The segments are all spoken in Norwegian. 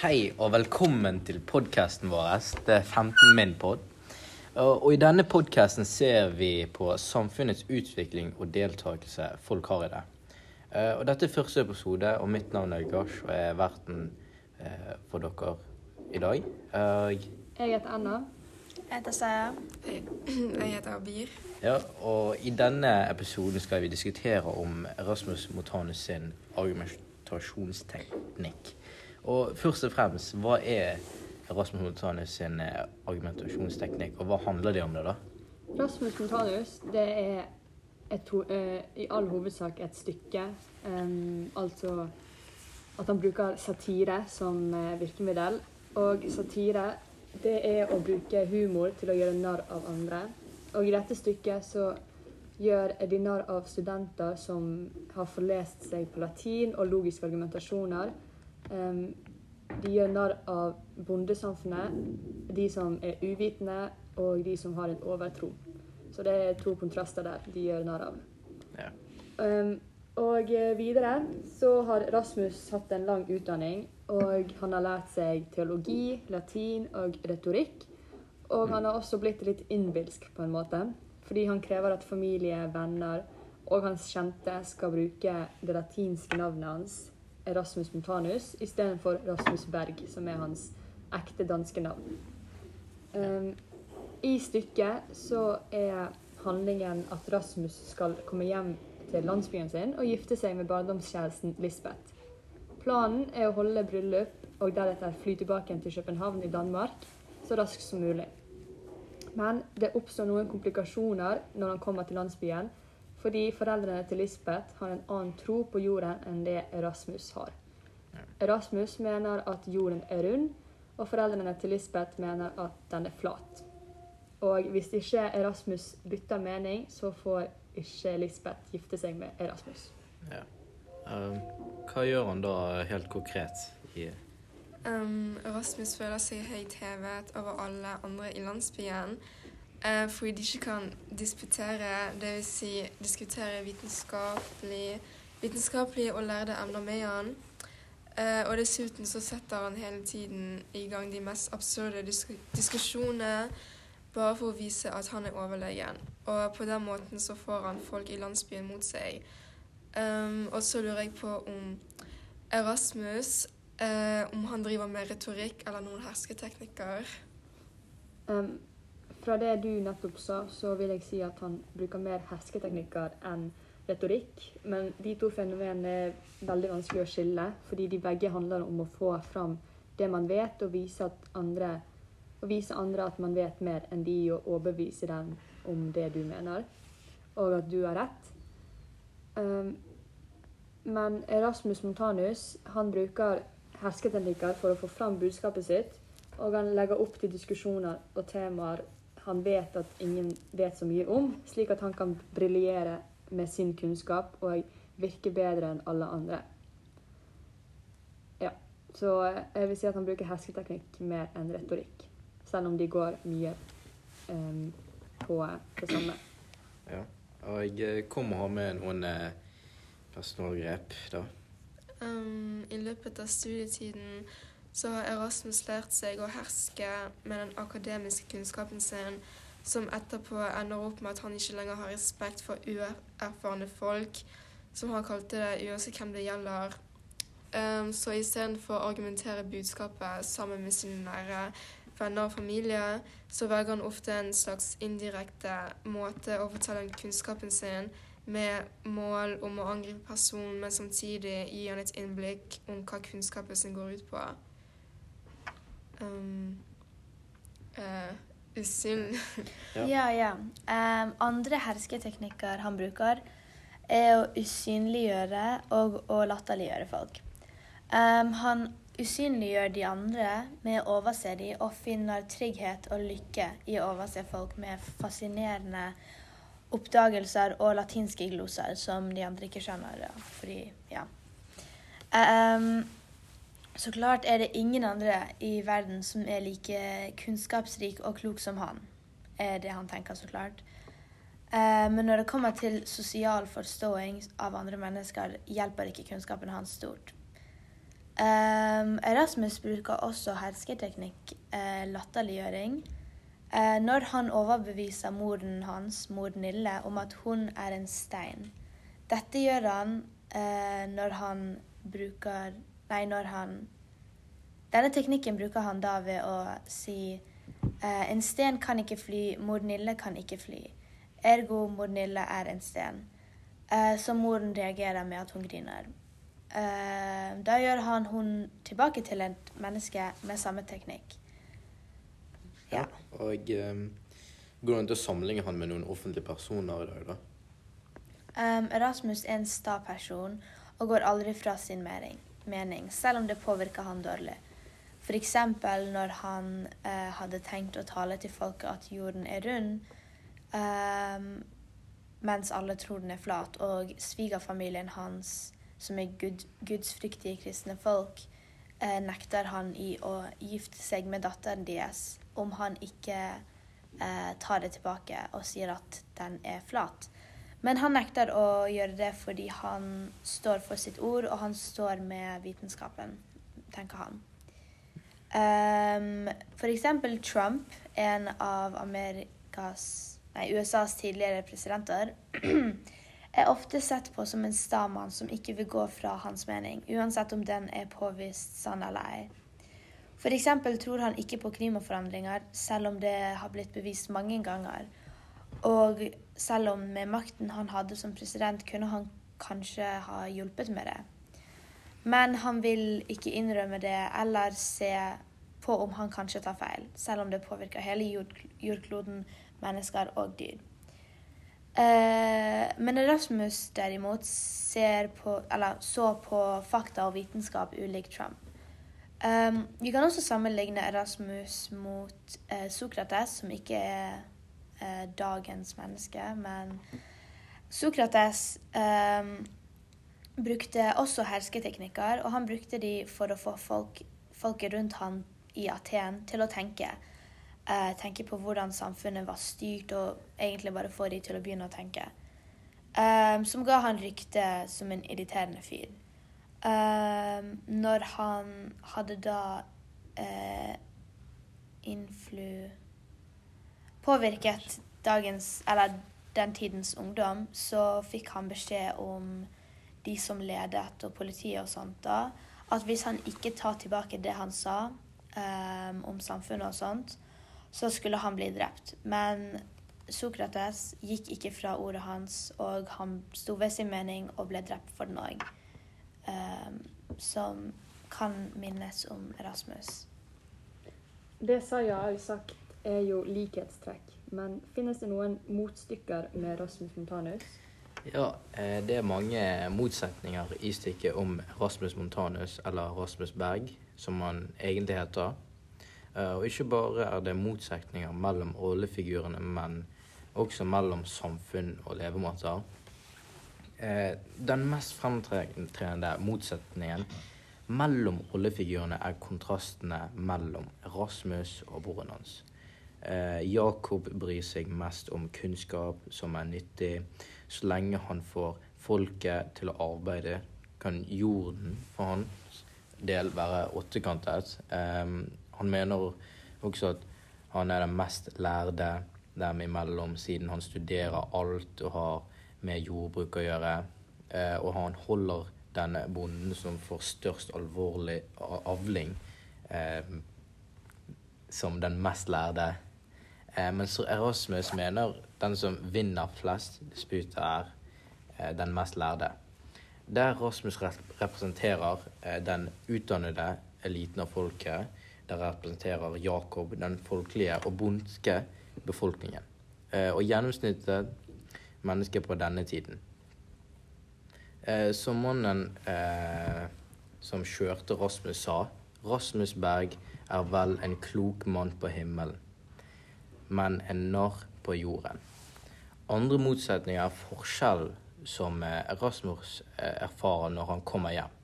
Hei og velkommen til podkasten vår. Det er 15 min pod. Og i denne podkasten ser vi på samfunnets utvikling og deltakelse folk har i det. Eh, Og dette er første episode, og mitt navn er Gash, og jeg er verten eh, for dere i dag. Og, Jeg heter Anna. Jeg heter Saya. Jeg heter Abir. ja, og i denne episoden skal vi diskutere om Erasmus Motanus sin argumentasjonsteknikk. Og først og fremst, hva er Rasmus Montanus sin eh, argumentasjonsteknikk, og hva handler det om det, da? Rasmus Montanus det er et, eh, i all hovedsak et stykke. Um, altså at han bruker satire som eh, virkemiddel. Og satire det er å bruke humor til å gjøre narr av andre. Og i dette stykket så gjør de narr av studenter som har forlest seg på latin og logiske argumentasjoner. Em, de gjør narr av bondesamfunnet, de som er uvitende, og de som har en overtro. Så det er to kontraster der de gjør narr av. Ja. Um, og eh, videre så har Rasmus hatt en lang utdanning, og han har lært seg teologi, latin og retorikk. Og han har også blitt litt innbilsk på en måte, fordi han krever at familie, venner og hans kjente skal bruke det latinske navnet hans, Erasmus Montanus, istedenfor Rasmus Berg, som er hans ekte danske navn. Um, I stykket så er handlingen at Rasmus skal komme hjem til landsbyen sin og gifte seg med barndomskjæresten Lisbeth. Planen er å holde bryllup og deretter fly tilbake til København i Danmark så raskt som mulig. Men det oppstår noen komplikasjoner når han kommer til landsbyen, fordi foreldrene til Lisbeth har en annen tro på jorden enn det Erasmus har. Erasmus mener at jorden er rund, og foreldrene til Lisbeth mener at den er flat. Og hvis ikke Erasmus bytter mening, så får ikke Lisbeth gifte seg med Erasmus. Ja. Um, hva gjør han da helt konkret? I, Um, Erasmus føler seg høyt hevet over alle andre i landsbyen fordi de ikke kan disputere, dvs. Si, diskutere vitenskapelig, vitenskapelig og lærde emner med han. Eh, og dessuten så setter han hele tiden i gang de mest absurde disk diskusjonene bare for å vise at han er overlegen. Og på den måten så får han folk i landsbyen mot seg. Um, og så lurer jeg på om Erasmus eh, om han driver med retorikk eller noen hersketeknikker. Um, fra det du nettopp sa, så vil jeg si at han bruker mer hersketeknikker enn retorikk. Men de to fenomenene er veldig vanskelig å skille, fordi de begge handler om å få fram det man vet, og vise, at andre, og vise andre at man vet mer enn de, og overbevise dem om det du mener, og at du har rett. Um, men Erasmus Montanus han bruker hersketeknikker for å få fram budskapet sitt, og han legger opp til diskusjoner og temaer han vet at ingen vet så mye om, slik at han kan briljere med sin kunnskap og virke bedre enn alle andre. Ja, så jeg vil si at han bruker hersketeknikk mer enn retorikk, selv om de går mye um, på det samme. ja. Og jeg kommer å ha med noen eh, personalgrep, da. Um, I løpet av studietiden så har Erasmus lært seg å herske med den akademiske kunnskapen sin, som etterpå ender opp med at han ikke lenger har respekt for uerfarne folk, som han kalte det, uansett hvem det gjelder. Um, så istedenfor å argumentere budskapet sammen med sine nære venner og familie, så velger han ofte en slags indirekte måte å fortelle om kunnskapen sin med mål om å angripe personen, men samtidig gi han et innblikk om hva kunnskapen sin går ut på. Um, uh, usynlig Ja. Ja, ja. Um, andre hersketeknikker han bruker, er å usynliggjøre og å latterliggjøre folk. Um, han usynliggjør de andre med å overse de, og finner trygghet og lykke i å overse folk med fascinerende oppdagelser og latinske gloser som de andre ikke skjønner. Fordi, ja. Em, så klart er det ingen andre i verden som er like kunnskapsrik og klok som han. Er det han tenker, så klart. Eh, men når det kommer til sosial forståing av andre mennesker, hjelper ikke kunnskapen hans stort. Um, Erasmus bruker også hersketeknikk, eh, latterliggjøring, eh, når han overbeviser moren hans, mor Nille, om at hun er en stein. Dette gjør han eh, når han bruker Nei, når han Denne teknikken bruker han da ved å si eh, en sten kan ikke fly, mor Nille kan ikke fly. Ergo mor Nille er en sten. Eh, så moren reagerer med at hun griner. Eh, da gjør han hun tilbake til et menneske med samme teknikk. Ja. Og um, går det an til å sammenligne han med noen offentlige personer i dag, da? Um, Erasmus er en sta person og går aldri fra sin mening, mening selv om det påvirka han dårlig. F.eks. når han eh, hadde tenkt å tale til folket at jorden er rund, eh, mens alle tror den er flat, og svigerfamilien hans, som er gud, gudsfryktige kristne folk, eh, nekter han i å gifte seg med datteren deres om han ikke uh, tar det tilbake og sier at den er flat. Men han nekter å gjøre det fordi han står for sitt ord, og han står med vitenskapen, tenker han. Um, for eksempel Trump, en av nei, USAs tidligere presidenter, er ofte sett på som en stamann som ikke vil gå fra hans mening, uansett om den er påvist sann eller ei. Eksempel tror han ikke på klimaforandringer, selv om det har blitt bevist mange ganger. Og selv om med makten han hadde som president, kunne han kanskje ha hjulpet med det. Men han vil ikke innrømme det eller se på om han kanskje tar feil, selv om det påvirker hele jord jordkloden, mennesker og dyr. Eh, men Erasmus derimot på, så på fakta og vitenskap ulikt Trump. Um, vi kan også sammenligne Erasmus mot eh, Sokrates, som ikke er eh, dagens menneske, men Sokrates eh, brukte også hersketeknikker, og han brukte de for å få folk, folket rundt han i Aten til å tenke. Eh, tenke på hvordan samfunnet var styrt, og egentlig bare få de til å begynne å tenke. Um, som ga han rykte som en irriterende fyr. Um, når han hadde da uh, influ... Påvirket dagens, eller den tidens ungdom, så fikk han beskjed om de som ledet, og politiet og sånt da, at hvis han ikke tar tilbake det han sa, um, om samfunnet og sånt, så skulle han bli drept. Men Sokrates gikk ikke fra ordet hans, og han sto ved sin mening og ble drept for den òg. Um, som kan minnes om Erasmus. Det Saja har sagt, er jo likhetstrekk. Men finnes det noen motstykker med Rasmus Montanus? Ja, eh, det er mange motsetninger i stykket om Rasmus Montanus, eller Rasmus Berg, som han egentlig heter. Eh, og ikke bare er det motsetninger mellom rollefigurene, men også mellom samfunn og levemåter. Eh, den mest fremtredende motsetningen mellom rollefigurene er kontrastene mellom Rasmus og broren hans. Eh, Jakob bryr seg mest om kunnskap som er nyttig. Så lenge han får folket til å arbeide, kan jorden for hans del være åttekantet. Han mener også at han er den mest lærde dem imellom, siden han studerer alt og har med jordbruk å gjøre. Eh, og han holder denne bonden som får størst alvorlig avling, eh, som den mest lærde. Eh, mens Erasmus mener den som vinner flest disputer, er eh, den mest lærde. Der Rasmus representerer eh, den utdannede eliten av folket, der representerer Jakob den folkelige og bondske befolkningen. Eh, og gjennomsnittet mennesker på denne tiden. Eh, som mannen eh, som kjørte Rasmus sa, Rasmus Berg er vel en klok mann på himmelen men er narr på jorden. Andre motsetninger er forskjell som eh, Erasmus eh, erfarer når han kommer hjem,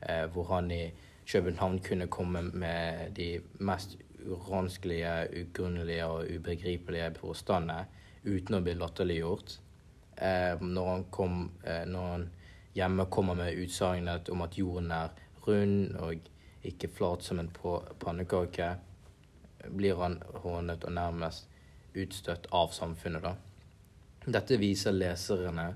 eh, hvor han i København kunne komme med de mest uranskelige, ugrunnelige og ubegripelige påstandene uten å bli latterliggjort. Når han, kom, når han hjemme kommer med utsagnet om at jorden er rund og ikke flat som en pannekake, blir han hånet og nærmest utstøtt av samfunnet. da. Dette viser leserne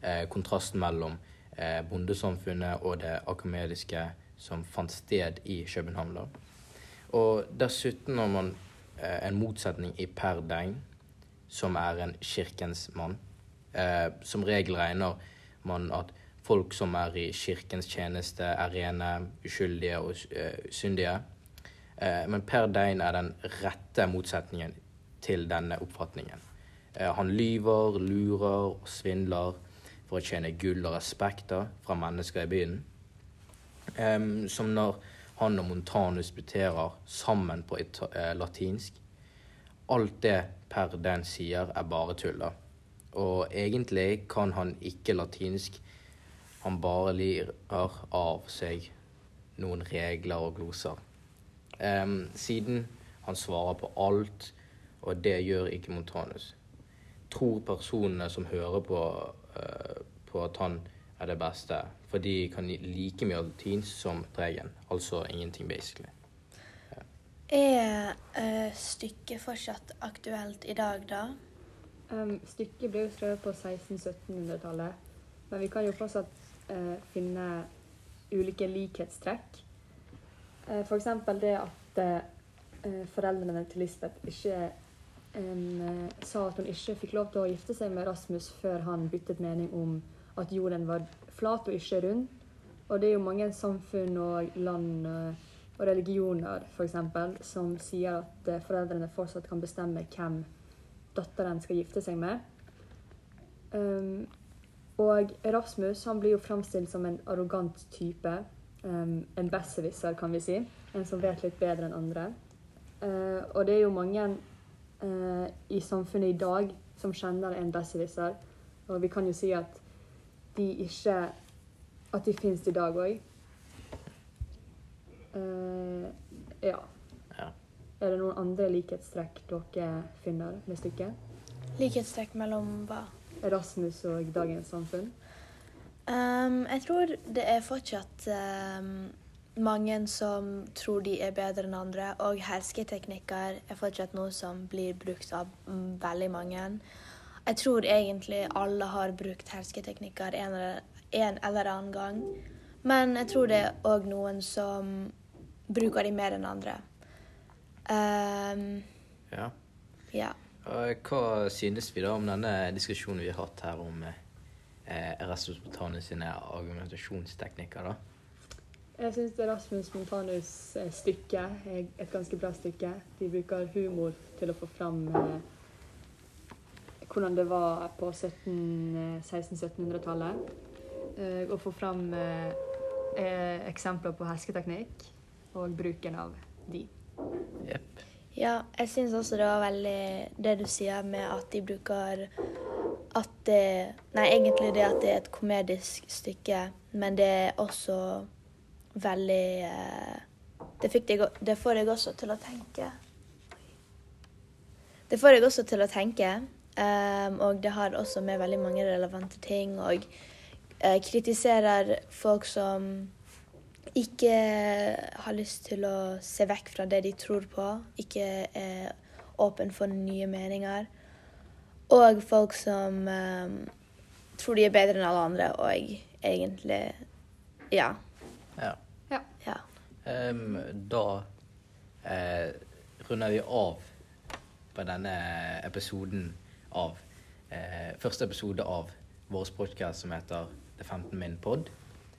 eh, kontrasten mellom eh, bondesamfunnet og det akamediske som fant sted i København. da. Og dessuten har man eh, en motsetning i Per Deng, som er en kirkens mann. Eh, som regel regner man at folk som er i kirkens tjeneste, er rene, uskyldige og eh, usyndige. Eh, men Per Dein er den rette motsetningen til denne oppfatningen. Eh, han lyver, lurer og svindler for å tjene gull og respekter fra mennesker i byen. Som når han og Montanus buterer sammen på eh, latinsk. Alt det Per Dein sier, er bare tull. Og egentlig kan han ikke latinsk. Han bare lirer av seg noen regler og gloser. Em, siden han svarer på alt, og det gjør ikke Montanus. Tror personene som hører på, uh, på at han er det beste, for de kan like mye latinsk som Dregen. Altså ingenting, basically. Er uh, stykket fortsatt aktuelt i dag, da? Um, stykket ble jo skrevet på 1600-1700-tallet, men vi kan jo fortsatt uh, finne ulike likhetstrekk. Eh, eksempel det at eh, foreldrene til Lisbeth ikke em, eh, sa at hun ikke fikk lov til å gifte seg med Rasmus før han byttet mening om at jorden var flat og ikke rund. Og det er jo mange samfunn og land og religioner for eksempel, som sier at foreldrene fortsatt kan bestemme hvem datteren skal gifte seg med. Um, og Rasmus han blir jo framstilt som en arrogant type. Um, en besserwisser, kan vi si. En som vet litt bedre enn andre. Uh, og det er jo mange uh, i samfunnet i dag som kjenner en besserwisser. Og vi kan jo si at de ikke At de finnes i dag òg. Uh, ja. Ja. Er det noen andre likhetstrekk dere finner med stykket? Likhetstrekk mellom hva? Erasmus og dagens samfunn? Ehm, jeg tror det er fortsatt um, mange som tror de er bedre enn andre, og hersketeknikker er fortsatt noe som blir brukt av mm, veldig mange. Jeg tror egentlig alle har brukt hersketeknikker en eller, en eller annen gang, men jeg tror det er òg noen som bruker de mer enn andre. Um, ja. ja. Hva synes vi da om denne diskusjonen vi har hatt her om eh, Erasmus Montanus sine argumentasjonsteknikker? da? Jeg syns Erasmus Montanus eh, stykke er et ganske bra stykke. De bruker humor til å få fram eh, hvordan det var på 1700 1600-1700-tallet. Eh, og få fram eh, eh, eksempler på hersketeknikk og bruken av de. Yep. Ja, jeg syns også det var veldig det du sier med at de bruker at det Nei, egentlig det at det er et komedisk stykke, men det er også veldig eh, det, deg, det får deg også til å tenke. Det får deg også til å tenke, um, og det har også med veldig mange relevante ting, og uh, kritiserer folk som ikke har lyst til å se vekk fra det de tror på, ikke er åpen for nye meninger. Og folk som eh, tror de er bedre enn alle andre, og egentlig Ja. Ja. ja. Em, da uh, runder vi av på denne episoden av uh, Første episode av vår podkast som heter The 15 Min Pod.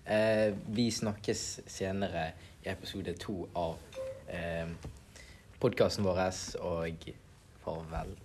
Uh, vi snakkes senere i episode to av eh, podkasten vår, og farvel.